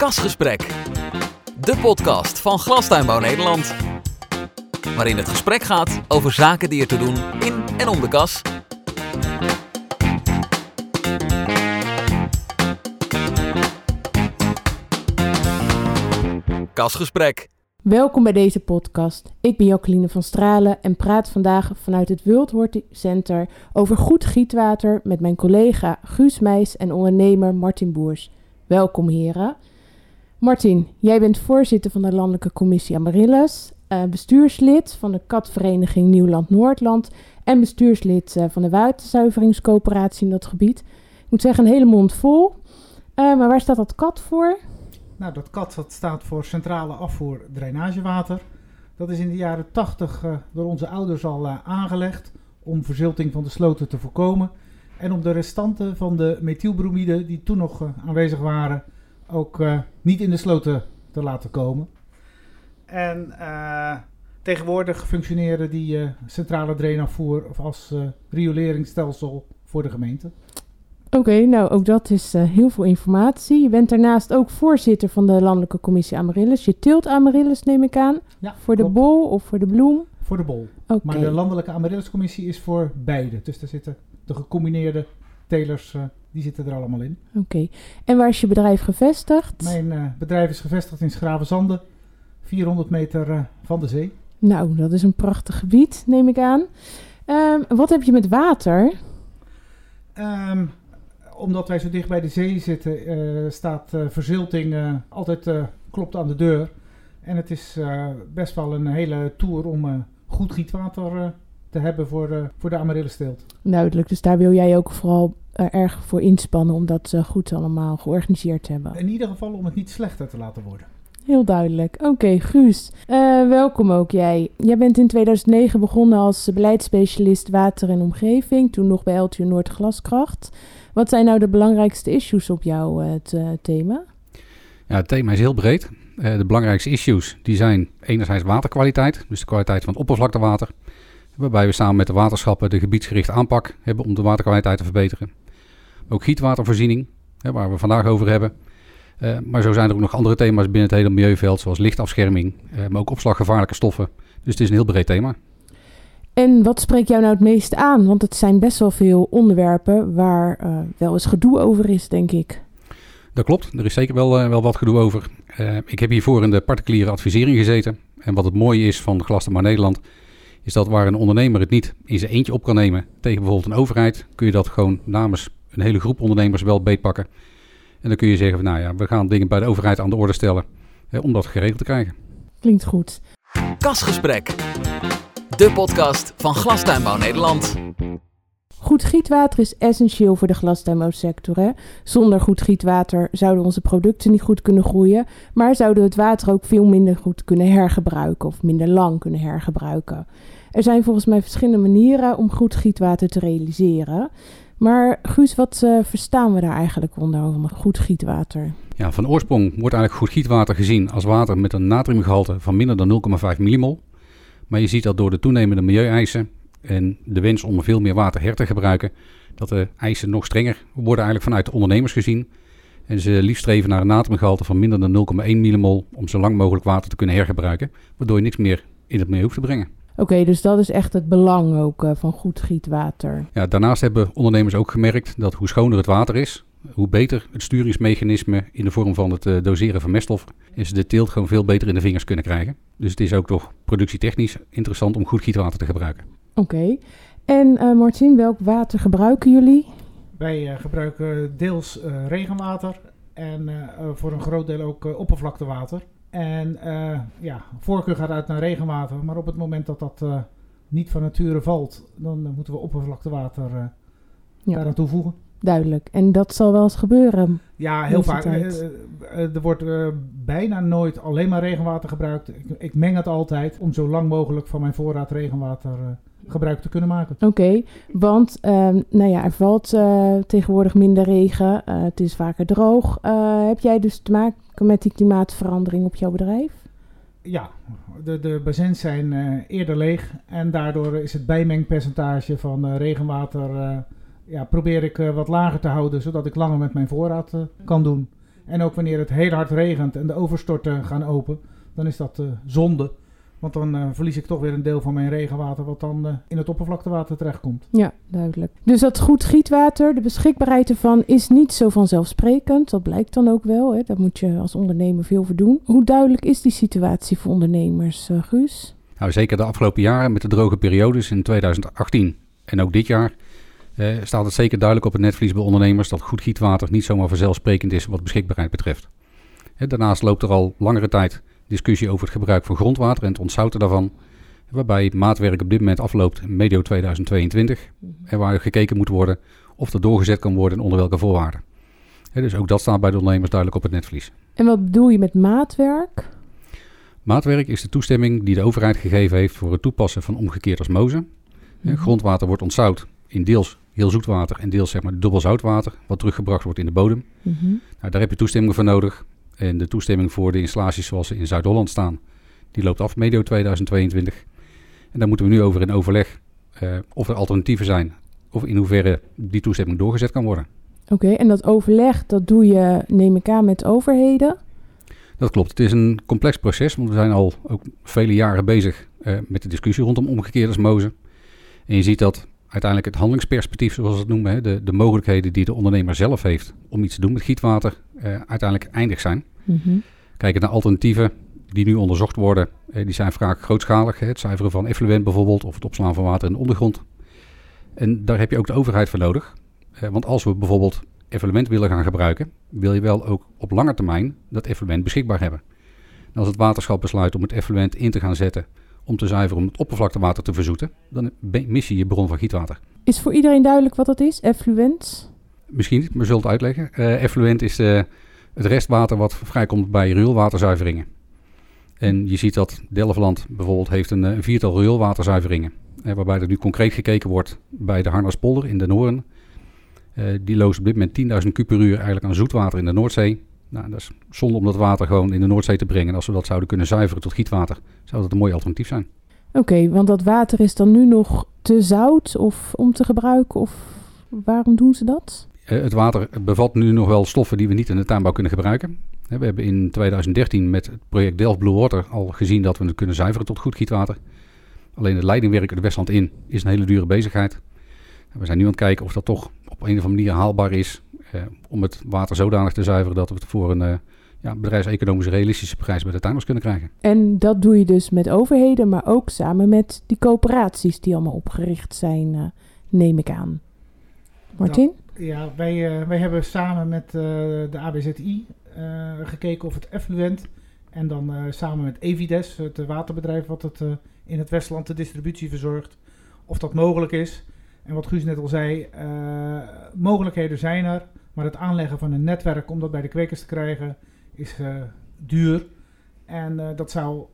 Kasgesprek, de podcast van Glastuinbouw Nederland. Waarin het gesprek gaat over zaken die er te doen in en om de kas. Kasgesprek. Welkom bij deze podcast. Ik ben Jacqueline van Stralen en praat vandaag vanuit het World Horti Center over goed gietwater met mijn collega Guus Meijs en ondernemer Martin Boers. Welkom heren. Martin, jij bent voorzitter van de Landelijke Commissie Amaryllis, eh, bestuurslid van de katvereniging Nieuwland-Noordland en bestuurslid eh, van de waterzuiveringscoöperatie in dat gebied. Ik moet zeggen, een hele mond vol. Eh, maar waar staat dat kat voor? Nou, dat kat dat staat voor Centrale Afvoer Drainagewater. Dat is in de jaren 80 uh, door onze ouders al aangelegd om verzilting van de sloten te voorkomen. En om de restanten van de methylbromide die toen nog aanwezig waren ook niet in de sloten te laten komen. En tegenwoordig functioneren die centrale drainafvoer als rioleringsstelsel voor de gemeente. Oké, okay, nou ook dat is uh, heel veel informatie. Je bent daarnaast ook voorzitter van de Landelijke Commissie Amaryllis. Je tilt Amaryllis, neem ik aan. Ja, voor de klopt. bol of voor de bloem? Voor de bol. Okay. Maar de Landelijke Amarylliscommissie is voor beide. Dus daar zitten de gecombineerde telers, uh, die zitten er allemaal in. Oké. Okay. En waar is je bedrijf gevestigd? Mijn uh, bedrijf is gevestigd in Schravenzande, 400 meter van de zee. Nou, dat is een prachtig gebied, neem ik aan. Um, wat heb je met water? Um, omdat wij zo dicht bij de zee zitten, uh, staat uh, verzilting uh, altijd klopt aan de deur. En het is best wel een hele tour om goed gietwater te hebben voor, voor de amaryllisteelt. Duidelijk, dus daar wil jij ook vooral erg voor inspannen om dat goed allemaal georganiseerd te hebben. In ieder geval om het niet slechter te laten worden. Heel duidelijk. Oké, okay, Guus, welkom ook jij. Jij bent in 2009 begonnen als beleidsspecialist water en omgeving, toen nog bij LTU Noord Glaskracht. Wat zijn nou de belangrijkste issues op jouw uh, thema? Ja, het thema is heel breed. Uh, de belangrijkste issues die zijn enerzijds waterkwaliteit, dus de kwaliteit van het oppervlaktewater. Waarbij we samen met de waterschappen de gebiedsgerichte aanpak hebben om de waterkwaliteit te verbeteren. Ook gietwatervoorziening, hè, waar we vandaag over hebben. Uh, maar zo zijn er ook nog andere thema's binnen het hele milieuveld, zoals lichtafscherming, maar ook opslaggevaarlijke stoffen. Dus het is een heel breed thema. En wat spreekt jou nou het meest aan? Want het zijn best wel veel onderwerpen waar uh, wel eens gedoe over is, denk ik. Dat klopt, er is zeker wel, wel wat gedoe over. Ik heb hiervoor in de particuliere advisering gezeten. En wat het mooie is van Glastuinbouw Nederland, is dat waar een ondernemer het niet in zijn eentje op kan nemen tegen bijvoorbeeld een overheid, kun je dat gewoon namens een hele groep ondernemers wel beetpakken. En dan kun je zeggen van nou ja, we gaan dingen bij de overheid aan de orde stellen hè, om dat geregeld te krijgen. Klinkt goed. Kasgesprek de podcast van Glastuinbouw Nederland. Goed gietwater is essentieel voor de glastuinbouwsector. Hè? Zonder goed gietwater zouden onze producten niet goed kunnen groeien, maar zouden we het water ook veel minder goed kunnen hergebruiken of minder lang kunnen hergebruiken. Er zijn volgens mij verschillende manieren om goed gietwater te realiseren. Maar Guus, wat uh, verstaan we daar eigenlijk onder, onder goed gietwater? Ja, van oorsprong wordt eigenlijk goed gietwater gezien als water met een natriumgehalte van minder dan 0,5 millimol. Maar je ziet dat door de toenemende milieueisen en de wens om veel meer water her te gebruiken, dat de eisen nog strenger worden eigenlijk vanuit de ondernemers gezien. En ze liefst streven naar een natriumgehalte van minder dan 0,1 millimol om zo lang mogelijk water te kunnen hergebruiken, waardoor je niks meer in het milieu hoeft te brengen. Oké, okay, dus dat is echt het belang ook uh, van goed gietwater. Ja, daarnaast hebben ondernemers ook gemerkt dat hoe schoner het water is, hoe beter het sturingsmechanisme in de vorm van het uh, doseren van meststoffen, en ze de teelt gewoon veel beter in de vingers kunnen krijgen. Dus het is ook toch productietechnisch interessant om goed gietwater te gebruiken. Oké. Okay. En uh, Martin, welk water gebruiken jullie? Wij uh, gebruiken deels uh, regenwater en voor een groot deel ook oppervlaktewater. En ja, voorkeur gaat uit naar regenwater, maar op het moment dat dat niet van nature valt, dan moeten we oppervlaktewater ja. daaraan toevoegen. Duidelijk. En dat zal wel eens gebeuren. Ja, heel vaak. Er wordt uh, bijna nooit alleen maar regenwater gebruikt. Ik, ik, meng het altijd om zo lang mogelijk van mijn voorraad regenwater gebruik te kunnen maken. Oké, okay, want nou ja, er valt tegenwoordig minder regen. het is vaker droog. heb jij dus te maken met die klimaatverandering op jouw bedrijf? Ja, de, de bazins zijn eerder leeg. En daardoor is het bijmengpercentage van regenwater ja, probeer ik wat lager te houden, zodat ik langer met mijn voorraad kan doen. En ook wanneer het heel hard regent en de overstorten gaan open, dan is dat zonde. Want dan uh, verlies ik toch weer een deel van mijn regenwater, wat dan uh, in het oppervlaktewater terechtkomt. Ja, duidelijk. Dus dat goed gietwater, de beschikbaarheid ervan, is niet zo vanzelfsprekend. Dat blijkt dan ook wel. Hè. Daar moet je als ondernemer veel voor doen. Hoe duidelijk is die situatie voor ondernemers, uh, Guus? Nou, zeker de afgelopen jaren met de droge periodes in 2018 en ook dit jaar. staat het zeker duidelijk op het netvlies bij ondernemers dat goed gietwater niet zomaar vanzelfsprekend is wat beschikbaarheid betreft. daarnaast loopt er al langere tijd discussie over het gebruik van grondwater en het ontzouten daarvan. Waarbij maatwerk op dit moment afloopt medio 2022. En waar gekeken moet worden of dat doorgezet kan worden en onder welke voorwaarden. dus ook dat staat bij de ondernemers duidelijk op het netvlies. En wat bedoel je met maatwerk? Maatwerk is de toestemming die de overheid gegeven heeft voor het toepassen van omgekeerd osmose. Mm Grondwater wordt ontzout in deels heel zoet water en deels zeg maar dubbel zoutwater, wat teruggebracht wordt in de bodem. Mhm. nou, daar heb je toestemming voor nodig. En de toestemming voor de installaties zoals ze in Zuid-Holland staan, die loopt af medio 2022. En daar moeten we nu over in overleg uh, of er alternatieven zijn. Of in hoeverre die toestemming doorgezet kan worden. Oké, en dat overleg, dat doe je, neem ik aan, met overheden? Dat klopt. Het is een complex proces, want we zijn al ook vele jaren bezig uh, met de discussie rondom omgekeerde osmose. En je ziet dat uiteindelijk het handelingsperspectief, zoals we het noemen, hè, de, de mogelijkheden die de ondernemer zelf heeft om iets te doen met gietwater, uh, uiteindelijk eindig zijn. Mm Kijken naar alternatieven die nu onderzocht worden, eh, die zijn vaak grootschalig. Hè, het zuiveren van effluent bijvoorbeeld, of het opslaan van water in de ondergrond. En daar heb je ook de overheid voor nodig. Eh, want als we bijvoorbeeld effluent willen gaan gebruiken, wil je wel ook op lange termijn dat effluent beschikbaar hebben. En als het waterschap besluit om het effluent in te gaan zetten om te zuiveren, om het oppervlaktewater te verzoeten, dan mis je je bron van gietwater. Is voor iedereen duidelijk wat dat is, effluent? Misschien niet, maar zult het uitleggen. Uh, effluent is de, het restwater wat vrijkomt bij rioolwaterzuiveringen. En je ziet dat Delftland bijvoorbeeld heeft een, een viertal rioolwaterzuiveringen. Eh, waarbij er nu concreet gekeken wordt bij de Harnaspolder in de Noorden. Uh, die loost op dit moment 10.000 kub per uur eigenlijk aan zoetwater in de Noordzee. Nou, dat is zonde om dat water gewoon in de Noordzee te brengen. als we dat zouden kunnen zuiveren tot gietwater, zou dat een mooi alternatief zijn. Oké, want dat water is dan nu nog te zout of om te gebruiken? Of waarom doen ze dat? Eh, het water bevat nu nog wel stoffen die we niet in de tuinbouw kunnen gebruiken. We hebben in 2013 met het project Delft Blue Water al gezien dat we het kunnen zuiveren tot goed gietwater. Alleen het leidingwerk het Westland in is een hele dure bezigheid. We zijn nu aan het kijken of dat toch op een of andere manier haalbaar is eh, om het water zodanig te zuiveren dat we het voor een eh, ja, bedrijfseconomisch realistische prijs bij de tuiners kunnen krijgen. En dat doe je dus met overheden, maar ook samen met die coöperaties die allemaal opgericht zijn, neem ik aan. Martin? Ja, wij, uh, wij hebben samen met uh, de ABZI uh, gekeken of het effluent en dan samen met Evides, het waterbedrijf wat het in het Westland de distributie verzorgt, of dat mogelijk is. En wat Guus net al zei, mogelijkheden zijn er, maar het aanleggen van een netwerk om dat bij de kwekers te krijgen is duur. En dat zou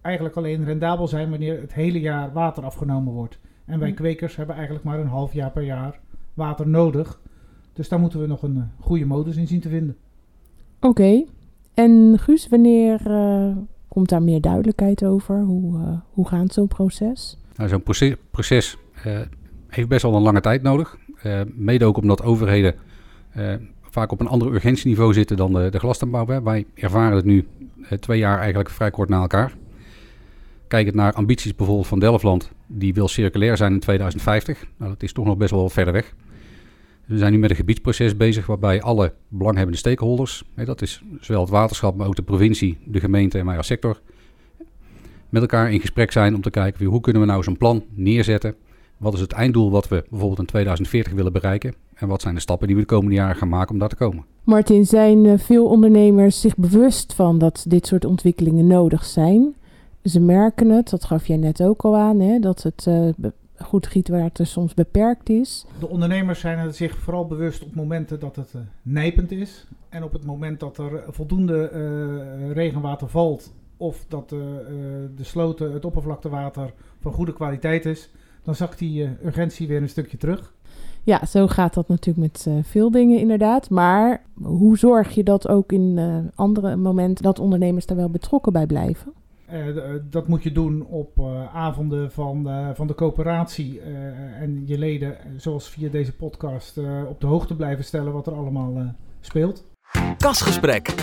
eigenlijk alleen rendabel zijn wanneer het hele jaar water afgenomen wordt. En wij hm. kwekers hebben eigenlijk maar een half jaar per jaar water nodig. Dus daar moeten we nog een uh, goede modus in zien te vinden. Oké. En Guus, wanneer uh, komt daar meer duidelijkheid over? Hoe, uh, hoe gaat zo'n proces? Nou, zo'n proces, proces heeft best wel een lange tijd nodig. mede ook omdat overheden vaak op een ander urgentieniveau zitten dan de, de glastuinbouw. Wij ervaren het nu twee jaar eigenlijk vrij kort na elkaar. Kijkend naar ambities bijvoorbeeld van Delftland, die wil circulair zijn in 2050. Nou, dat is toch nog best wel verder weg. We zijn nu met een gebiedsproces bezig waarbij alle belanghebbende stakeholders, hè, dat is zowel het waterschap, maar ook de provincie, de gemeente en wij als sector, met elkaar in gesprek zijn om te kijken hoe kunnen we nou zo'n plan neerzetten. Wat is het einddoel wat we bijvoorbeeld in 2040 willen bereiken? En wat zijn de stappen die we de komende jaren gaan maken om daar te komen? Martin, zijn eh, veel ondernemers zich bewust van dat dit soort ontwikkelingen nodig zijn? Ze merken het, dat gaf jij net ook al aan, hè, dat het uh, goed gietwater soms beperkt is. De ondernemers zijn er zich vooral bewust op momenten dat het uh, nijpend is. En op het moment dat er voldoende uh, regenwater valt of dat de sloten, het oppervlaktewater van goede kwaliteit is, dan zakt die urgentie weer een stukje terug. Ja, zo gaat dat natuurlijk met veel dingen inderdaad. Maar hoe zorg je dat ook in andere momenten dat ondernemers daar wel betrokken bij blijven? Uh, dat moet je doen op uh, avonden van, uh, van de coöperatie en je leden, zoals via deze podcast, op de hoogte blijven stellen wat er allemaal speelt. Kasgesprek.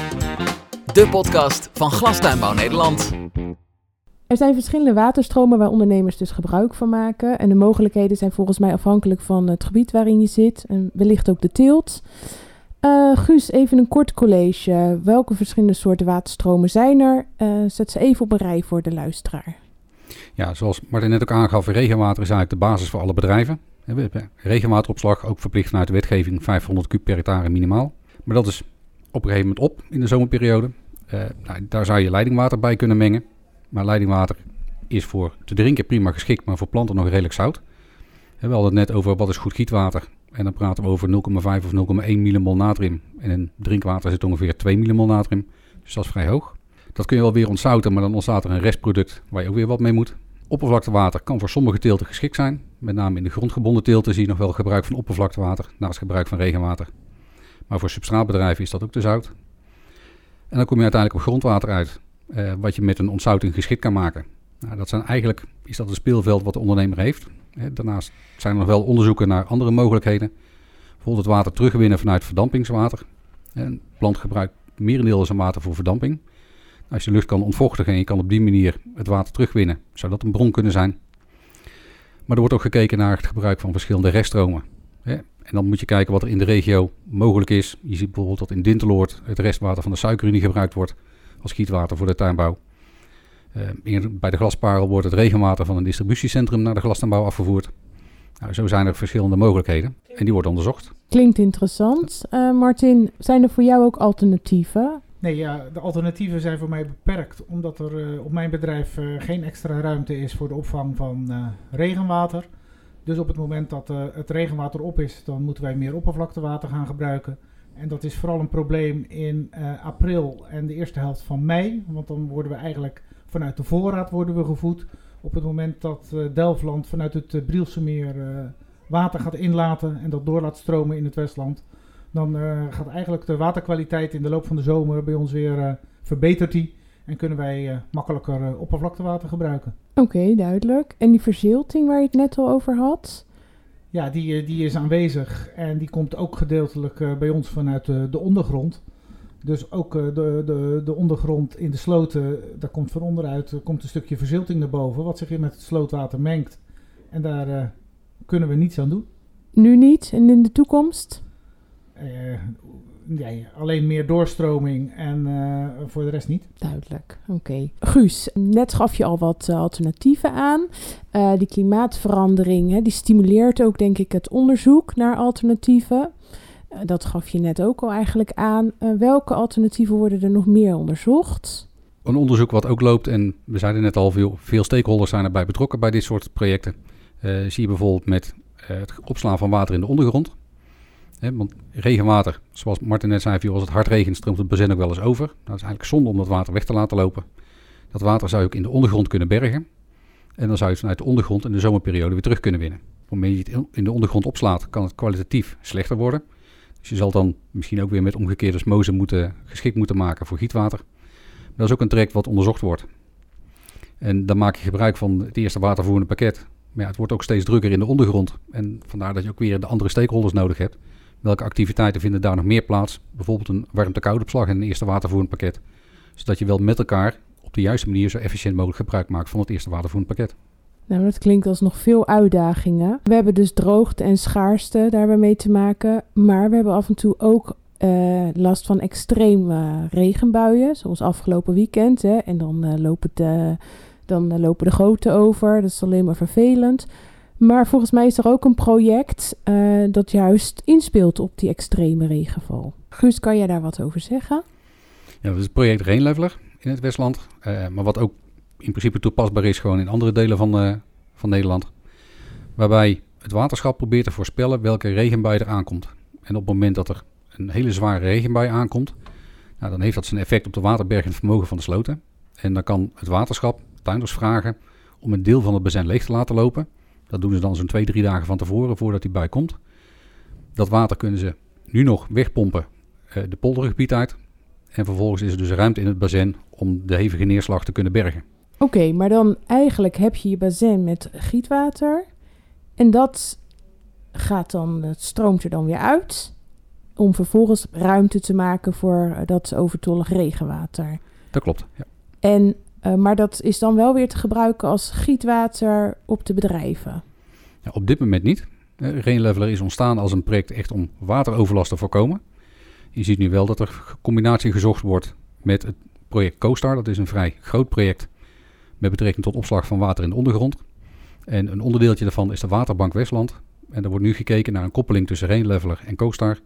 De podcast van Glastuinbouw Nederland. Er zijn verschillende waterstromen waar ondernemers dus gebruik van maken. En de mogelijkheden zijn volgens mij afhankelijk van het gebied waarin je zit. En wellicht ook de teelt. Uh, Guus, even een kort college. Welke verschillende soorten waterstromen zijn er? Uh, zet ze even op een rij voor de luisteraar. Ja, zoals Martin net ook aangaf, regenwater is eigenlijk de basis voor alle bedrijven. Regenwateropslag ook verplicht vanuit de wetgeving 500 kub per hectare minimaal. Maar dat is op een gegeven moment op in de zomerperiode. Uh, nou, daar zou je leidingwater bij kunnen mengen. Maar leidingwater is voor te drinken prima geschikt, maar voor planten nog redelijk zout. We hadden het net over wat is goed gietwater. En dan praten we over 0,5 of 0,1 millimol natrium. En in drinkwater zit ongeveer 2 millimol natrium. Dus dat is vrij hoog. Dat kun je wel weer ontzouten, maar dan ontstaat er een restproduct waar je ook weer wat mee moet. Oppervlaktewater kan voor sommige teelten geschikt zijn. Met name in de grondgebonden teelten zie je nog wel gebruik van oppervlaktewater naast gebruik van regenwater. Maar voor substraatbedrijven is dat ook te zout. En dan kom je uiteindelijk op grondwater uit, eh, wat je met een ontzouting geschikt kan maken. Nou, dat zijn eigenlijk is dat een speelveld wat de ondernemer heeft. Daarnaast zijn er nog wel onderzoeken naar andere mogelijkheden. Bijvoorbeeld het water terugwinnen vanuit verdampingswater. Een plant gebruikt merendeel zijn water voor verdamping. Als je lucht kan ontvochtigen en je kan op die manier het water terugwinnen, zou dat een bron kunnen zijn. Maar er wordt ook gekeken naar het gebruik van verschillende reststromen. En dan moet je kijken wat er in de regio mogelijk is. Je ziet bijvoorbeeld dat in Dinteloord het restwater van de suikerunie gebruikt wordt als gietwater voor de tuinbouw. Uh, bij de glasparel wordt het regenwater van een distributiecentrum naar de glastuinbouw afgevoerd. Nou, zo zijn er verschillende mogelijkheden en die worden onderzocht. Klinkt interessant. Uh, Martin, zijn er voor jou ook alternatieven? Nee, ja, de alternatieven zijn voor mij beperkt, omdat er uh, op mijn bedrijf geen extra ruimte is voor de opvang van regenwater. Dus op het moment dat het regenwater op is, dan moeten wij meer oppervlaktewater gaan gebruiken. En dat is vooral een probleem in april en de eerste helft van mei, want dan worden we eigenlijk vanuit de voorraad worden we gevoed. Op het moment dat uh, Delftland vanuit het uh, Brielsemeer uh, water gaat inlaten en dat door laat stromen in het Westland, dan gaat eigenlijk de waterkwaliteit in de loop van de zomer bij ons weer verbeterd die. En kunnen wij makkelijker oppervlaktewater gebruiken. Oké, duidelijk. En die verzilting waar je het net al over had? Ja, die, die is aanwezig en die komt ook gedeeltelijk bij ons vanuit de ondergrond. Dus ook uh, de, de, de ondergrond in de sloten, daar komt van onderuit uh, komt een stukje verzilting naar boven, wat zich in met het slootwater mengt. En daar uh, kunnen we niets aan doen. Nu niet en in de toekomst? nee, alleen meer doorstroming en voor de rest niet. Duidelijk, oké. Guus, net gaf je al wat alternatieven aan. die klimaatverandering, hè, die stimuleert ook denk ik het onderzoek naar alternatieven. Eh, dat gaf je net ook al eigenlijk aan. Uh, welke alternatieven worden er nog meer onderzocht? Een onderzoek wat ook loopt, en we zeiden net al, veel, veel stakeholders zijn erbij betrokken bij dit soort projecten. Uh, zie je bijvoorbeeld met het opslaan van water in de ondergrond. want regenwater, zoals Martin net zei, als het hard regent, stroomt het bazin ook wel eens over. Nou, dat is eigenlijk zonde om dat water weg te laten lopen. Dat water zou je ook in de ondergrond kunnen bergen. En dan zou je het vanuit de ondergrond in de zomerperiode weer terug kunnen winnen. Op het moment dat je het in de ondergrond opslaat, kan het kwalitatief slechter worden. Dus je zal dan misschien ook weer met omgekeerde osmose moeten, geschikt moeten maken voor gietwater. dat is ook een traject wat onderzocht wordt. En dan maak je gebruik van het eerste watervoerende pakket. Maar ja, het wordt ook steeds drukker in de ondergrond. En vandaar dat je ook weer de andere stakeholders nodig hebt. Welke activiteiten vinden daar nog meer plaats? Bijvoorbeeld een warmte-koude opslag en een eerste watervoerend pakket. Zodat je wel met elkaar op de juiste manier zo efficiënt mogelijk gebruik maakt van het eerste watervoerend pakket. Nou, dat klinkt als nog veel uitdagingen. We hebben dus droogte en schaarste daarbij mee te maken. Maar we hebben af en toe ook uh, last van extreme regenbuien, zoals afgelopen weekend. Hè. En dan, uh, lopen de, dan lopen de goten over. Dat is alleen maar vervelend. Maar volgens mij is er ook een project dat juist inspeelt op die extreme regenval. Guus, kan jij daar wat over zeggen? Ja, dat is het project Rainleveler in het Westland. maar wat ook in principe toepasbaar is gewoon in andere delen van, uh, van Nederland. Waarbij het waterschap probeert te voorspellen welke regenbui er aankomt. En op het moment dat er een hele zware regenbui aankomt, nou, dan heeft dat zijn effect op de waterbergend vermogen van de sloten. En dan kan het waterschap tuinders vragen om een deel van het bazin leeg te laten lopen. Dat doen ze dan zo'n twee, drie dagen van tevoren voordat die bui komt. Dat water kunnen ze nu nog wegpompen uh, de poldergebied uit. En vervolgens is er dus ruimte in het bazin om de hevige neerslag te kunnen bergen. Oké, maar dan eigenlijk heb je je bazin met gietwater. En dat gaat dan, het stroomt er dan weer uit. om vervolgens ruimte te maken voor eh, dat overtollig regenwater. Dat klopt. Ja. En, eh, maar dat is dan wel weer te gebruiken als gietwater op de bedrijven. Ja, op dit moment niet. Uh, Rainleveler is ontstaan als een project echt om wateroverlast te voorkomen. Je ziet nu wel dat er combinatie gezocht wordt met het project CoStar. Dat is een vrij groot project met betrekking tot opslag van water in de ondergrond. En een onderdeeltje daarvan is de Waterbank Westland. En er wordt nu gekeken naar een koppeling tussen Rainleveler en CoStar.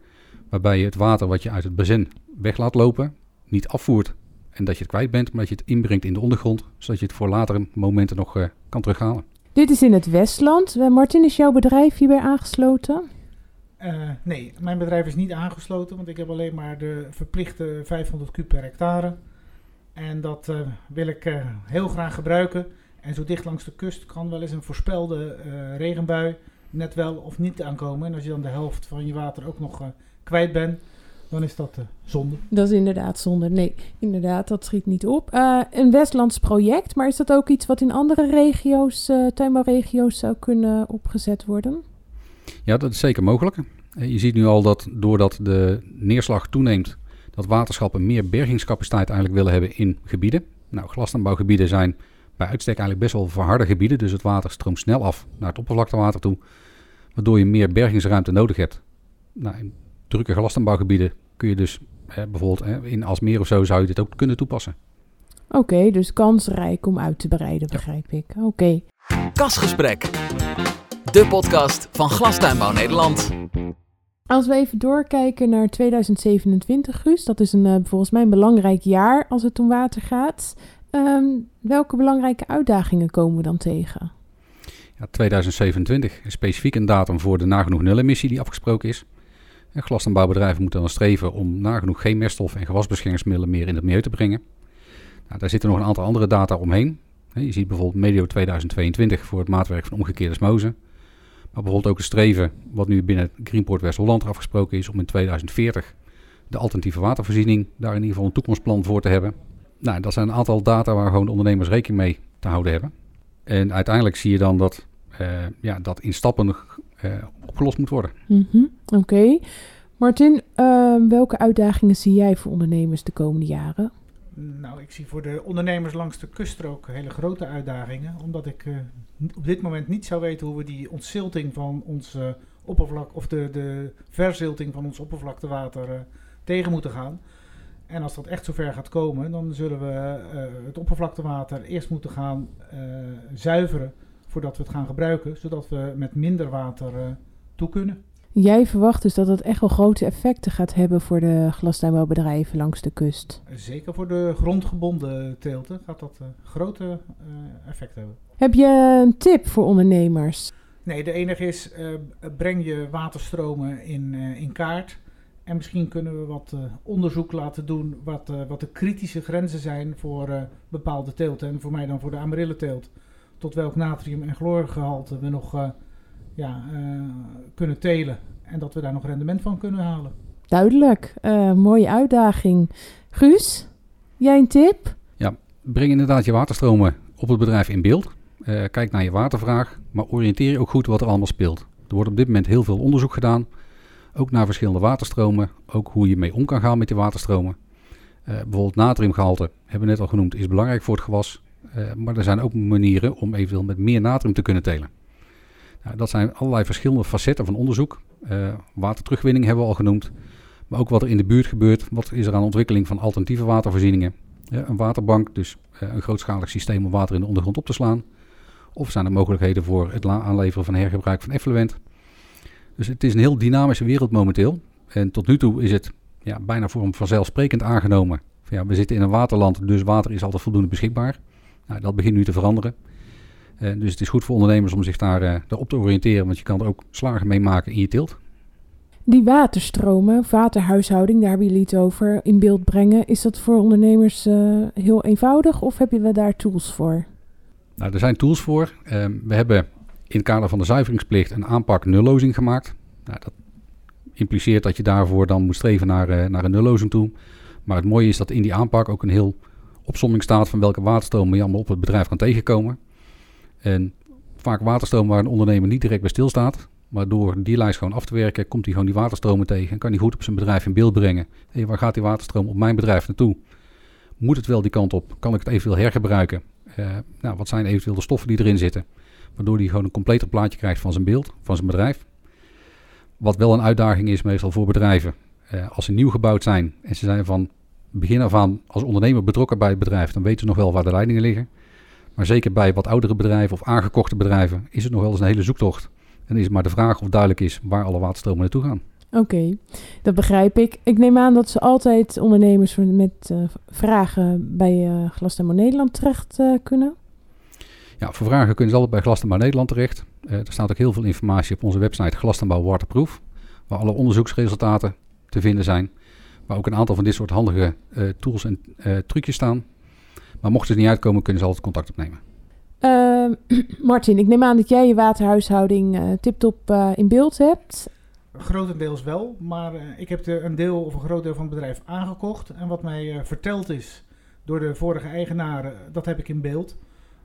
Waarbij je het water wat je uit het bazin weg laat lopen, niet afvoert en dat je het kwijt bent, maar dat je het inbrengt in de ondergrond, zodat je het voor latere momenten nog uh, kan terughalen. Dit is in het Westland. Uh, Martin, is jouw bedrijf hierbij aangesloten? Uh, nee, mijn bedrijf is niet aangesloten, want ik heb alleen maar de verplichte 500 kub per hectare. En dat uh, wil ik uh, heel graag gebruiken. En zo dicht langs de kust kan wel eens een voorspelde regenbui net wel of niet aankomen. En als je dan de helft van je water ook nog kwijt bent, dan is dat zonde. Dat is inderdaad zonde. Nee, inderdaad, dat schiet niet op. een Westlands project, maar is dat ook iets wat in andere regio's, tuinbouwregio's zou kunnen opgezet worden? Ja, dat is zeker mogelijk. Je ziet nu al dat doordat de neerslag toeneemt, dat waterschappen meer bergingscapaciteit eigenlijk willen hebben in gebieden. Nou, glasaanbouwgebieden zijn bij uitstek eigenlijk best wel verharde gebieden, dus het water stroomt snel af naar het oppervlaktewater toe, waardoor je meer bergingsruimte nodig hebt. Nou, in drukke glasaanbouwgebieden kun je dus eh, bijvoorbeeld eh, in Alsmeer of zo zou je dit ook kunnen toepassen. Oké, okay, dus kansrijk om uit te breiden, begrijp ja. ik. Oké. Okay. Kasgesprek de podcast van Glastuinbouw Nederland. Als we even doorkijken naar 2027, Guus, dat is een, uh, volgens mij een belangrijk jaar als het om water gaat. Um, welke belangrijke uitdagingen komen we dan tegen? Ja, 2027 is specifiek een datum voor de nagenoeg nul-emissie die afgesproken is. En glastuinbouwbedrijven moeten dan streven om nagenoeg geen meststof en gewasbeschermingsmiddelen meer in het milieu te brengen. Nou, daar zitten nog een aantal andere data omheen. Je ziet bijvoorbeeld medio 2022 voor het maatwerk van omgekeerde smozen. Maar bijvoorbeeld ook een streven, wat nu binnen Greenport West-Holland afgesproken is, om in 2040 de alternatieve watervoorziening daar in ieder geval een toekomstplan voor te hebben. Nou, dat zijn een aantal data waar gewoon de ondernemers rekening mee te houden hebben. En uiteindelijk zie je dan dat uh, ja, dat in stappen uh, opgelost moet worden. Mm. Oké. Martin, uh, welke uitdagingen zie jij voor ondernemers de komende jaren? Nou, ik zie voor de ondernemers langs de kuststrook hele grote uitdagingen. Omdat ik uh, op dit moment niet zou weten hoe we die ontzilting van ons uh, oppervlak, of de, de verzilting van ons oppervlaktewater uh, tegen moeten gaan. En als dat echt zover gaat komen, dan zullen we het oppervlaktewater eerst moeten gaan zuiveren voordat we het gaan gebruiken, zodat we met minder water toe kunnen. Jij verwacht dus dat het echt wel grote effecten gaat hebben voor de glastuinbouwbedrijven langs de kust. Zeker voor de grondgebonden teelten gaat dat uh, grote uh, effect hebben. Heb je een tip voor ondernemers? Nee, de enige is uh, breng je waterstromen in, in kaart. En misschien kunnen we wat onderzoek laten doen wat, wat de kritische grenzen zijn voor bepaalde teelten. En voor mij dan voor de amarilleteelt. Tot welk natrium- en chloorgehalte we nog ja, uh, kunnen telen en dat we daar nog rendement van kunnen halen. Duidelijk, uh, mooie uitdaging. Guus, jij een tip? Ja, breng inderdaad je waterstromen op het bedrijf in beeld. Uh, kijk naar je watervraag, maar oriënteer je ook goed wat er allemaal speelt. Er wordt op dit moment heel veel onderzoek gedaan, ook naar verschillende waterstromen, ook hoe je mee om kan gaan met die waterstromen. bijvoorbeeld natriumgehalte, hebben we net al genoemd, is belangrijk voor het gewas. maar er zijn ook manieren om eventueel met meer natrium te kunnen telen. Nou, dat zijn allerlei verschillende facetten van onderzoek. Uh, waterterugwinning hebben we al genoemd. Maar ook wat er in de buurt gebeurt. Wat is er aan ontwikkeling van alternatieve watervoorzieningen? een waterbank, dus uh, een grootschalig systeem om water in de ondergrond op te slaan. Of zijn er mogelijkheden voor het aanleveren van hergebruik van effluent? Dus het is een heel dynamische wereld momenteel. En tot nu toe is het ja, bijna voor hem vanzelfsprekend aangenomen. Ja, we zitten in een waterland, dus water is altijd voldoende beschikbaar. Nou, dat begint nu te veranderen. Uh, dus het is goed voor ondernemers om zich daar, uh, daarop te oriënteren, want je kan er ook slagen mee maken in je teelt. Die waterstromen, waterhuishouding, daar hebben jullie het over, in beeld brengen. Is dat voor ondernemers uh, heel eenvoudig of hebben we daar tools voor? Nou, er zijn tools voor. Ehm, we hebben in het kader van de zuiveringsplicht een aanpak nullozing gemaakt. Nou, dat impliceert dat je daarvoor dan moet streven naar, naar een nullozing toe. Maar het mooie is dat in die aanpak ook een heel opsomming staat van welke waterstromen je allemaal op het bedrijf kan tegenkomen. En vaak waterstroom waar een ondernemer niet direct bij stilstaat. Maar door die lijst gewoon af te werken, komt hij gewoon die waterstromen tegen en kan hij goed op zijn bedrijf in beeld brengen. Hey, waar gaat die waterstroom op mijn bedrijf naartoe? Moet het wel die kant op? Kan ik het eventueel hergebruiken? Uh, nou, wat zijn eventueel de stoffen die erin zitten? Waardoor hij gewoon een completer plaatje krijgt van zijn beeld, van zijn bedrijf. Wat wel een uitdaging is meestal voor bedrijven. Uh, als ze nieuw gebouwd zijn en ze zijn van begin af aan als ondernemer betrokken bij het bedrijf, dan weten ze nog wel waar de leidingen liggen. Maar zeker bij wat oudere bedrijven of aangekochte bedrijven is het nog wel eens een hele zoektocht. En is het maar de vraag of duidelijk is waar alle waterstromen naartoe gaan. Oké, dat begrijp ik. Ik neem aan dat ze altijd ondernemers met uh, vragen bij uh, Nederland terecht uh, kunnen. Ja, voor vragen kunnen ze altijd bij Glastemmer Nederland terecht. er staat ook heel veel informatie op onze website Glastemmer Waterproof, waar alle onderzoeksresultaten te vinden zijn. Waar ook een aantal van dit soort handige tools en trucjes staan. Maar mochten ze niet uitkomen, kunnen ze altijd contact opnemen. Uh, Martin, ik neem aan dat jij je waterhuishouding uh, tip-top uh, in beeld hebt. Grotendeels wel, maar uh, ik heb de, een deel of een groot deel van het bedrijf aangekocht. En wat mij verteld is door de vorige eigenaren, dat heb ik in beeld.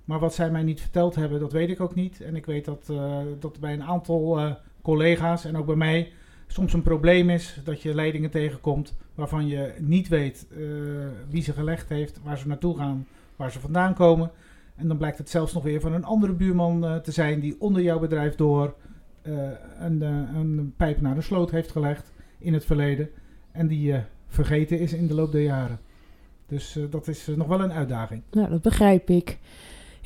Maar wat zij mij niet verteld hebben, dat weet ik ook niet. En ik weet dat, dat bij een aantal collega's en ook bij mij soms een probleem is dat je leidingen tegenkomt waarvan je niet weet wie ze gelegd heeft, waar ze naartoe gaan, waar ze vandaan komen. En dan blijkt het zelfs nog weer van een andere buurman uh, te zijn die onder jouw bedrijf door uh, een, een, pijp naar de sloot heeft gelegd in het verleden. En die vergeten is in de loop der jaren. Dus dat is nog wel een uitdaging. Nou, dat begrijp ik.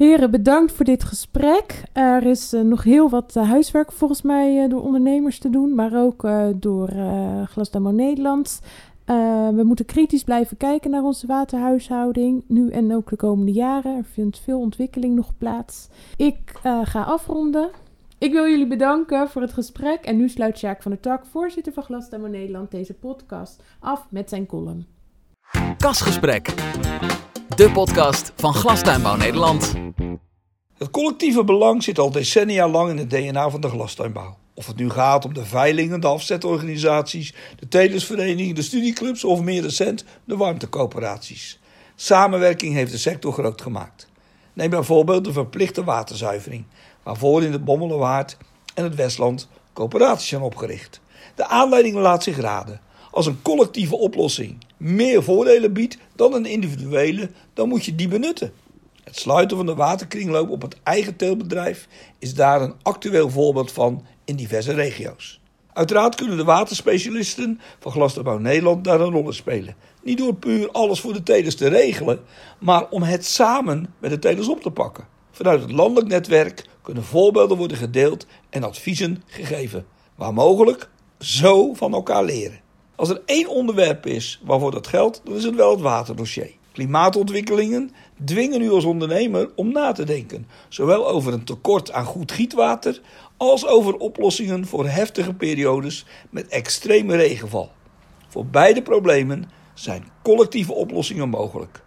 Heren, bedankt voor dit gesprek. Er is nog heel wat huiswerk volgens mij door ondernemers te doen, maar ook door Glasdamo Nederland. Uh, we moeten kritisch blijven kijken naar onze waterhuishouding, nu en ook de komende jaren. Er vindt veel ontwikkeling nog plaats. Ik uh, ga afronden. Ik wil jullie bedanken voor het gesprek. En nu sluit Sjaak van der Tak, voorzitter van Glasdemo Nederland, deze podcast af met zijn column. Kasgesprek. De podcast van Glastuinbouw Nederland. Het collectieve belang zit al decennia lang in het DNA van de glastuinbouw. Of het nu gaat om de veilingen, de afzetorganisaties, de telersverenigingen, de studieclubs of meer recent de warmtecoöperaties. Samenwerking heeft de sector groot gemaakt. Neem bijvoorbeeld de verplichte waterzuivering, waarvoor in de Bommelenwaard en het Westland coöperaties zijn opgericht. De aanleiding laat zich raden. Als een collectieve oplossing meer voordelen biedt dan een individuele, dan moet je die benutten. Het sluiten van de waterkringloop op het eigen teelbedrijf is daar een actueel voorbeeld van in diverse regio's. Uiteraard kunnen de waterspecialisten van Glasverbouw Nederland daar een rol in spelen. Niet door puur alles voor de telers te regelen, maar om het samen met de telers op te pakken. Vanuit het landelijk netwerk kunnen voorbeelden worden gedeeld en adviezen gegeven. Waar mogelijk, zo van elkaar leren. Als er één onderwerp is waarvoor dat geldt, dan is het wel het waterdossier. Klimaatontwikkelingen dwingen u als ondernemer om na te denken, zowel over een tekort aan goed gietwater als over oplossingen voor heftige periodes met extreme regenval. Voor beide problemen zijn collectieve oplossingen mogelijk.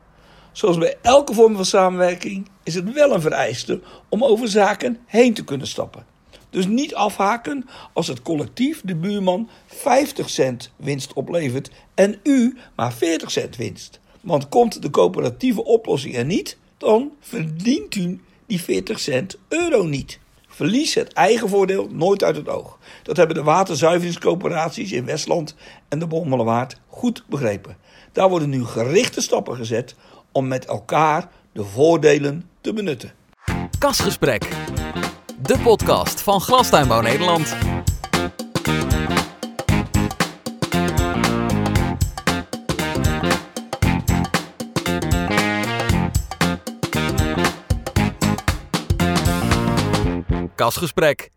Zoals bij elke vorm van samenwerking is het wel een vereiste om over zaken heen te kunnen stappen. Dus niet afhaken als het collectief de buurman 50 cent winst oplevert en u maar 40 cent winst. Want komt de coöperatieve oplossing er niet, dan verdient u die 40 cent euro niet. Verlies het eigen voordeel nooit uit het oog. Dat hebben de waterzuiveringscoöperaties in Westland en de Bommelenwaard goed begrepen. Daar worden nu gerichte stappen gezet om met elkaar de voordelen te benutten. Kasgesprek, de podcast van Glastuinbouw Nederland. Kasgesprek.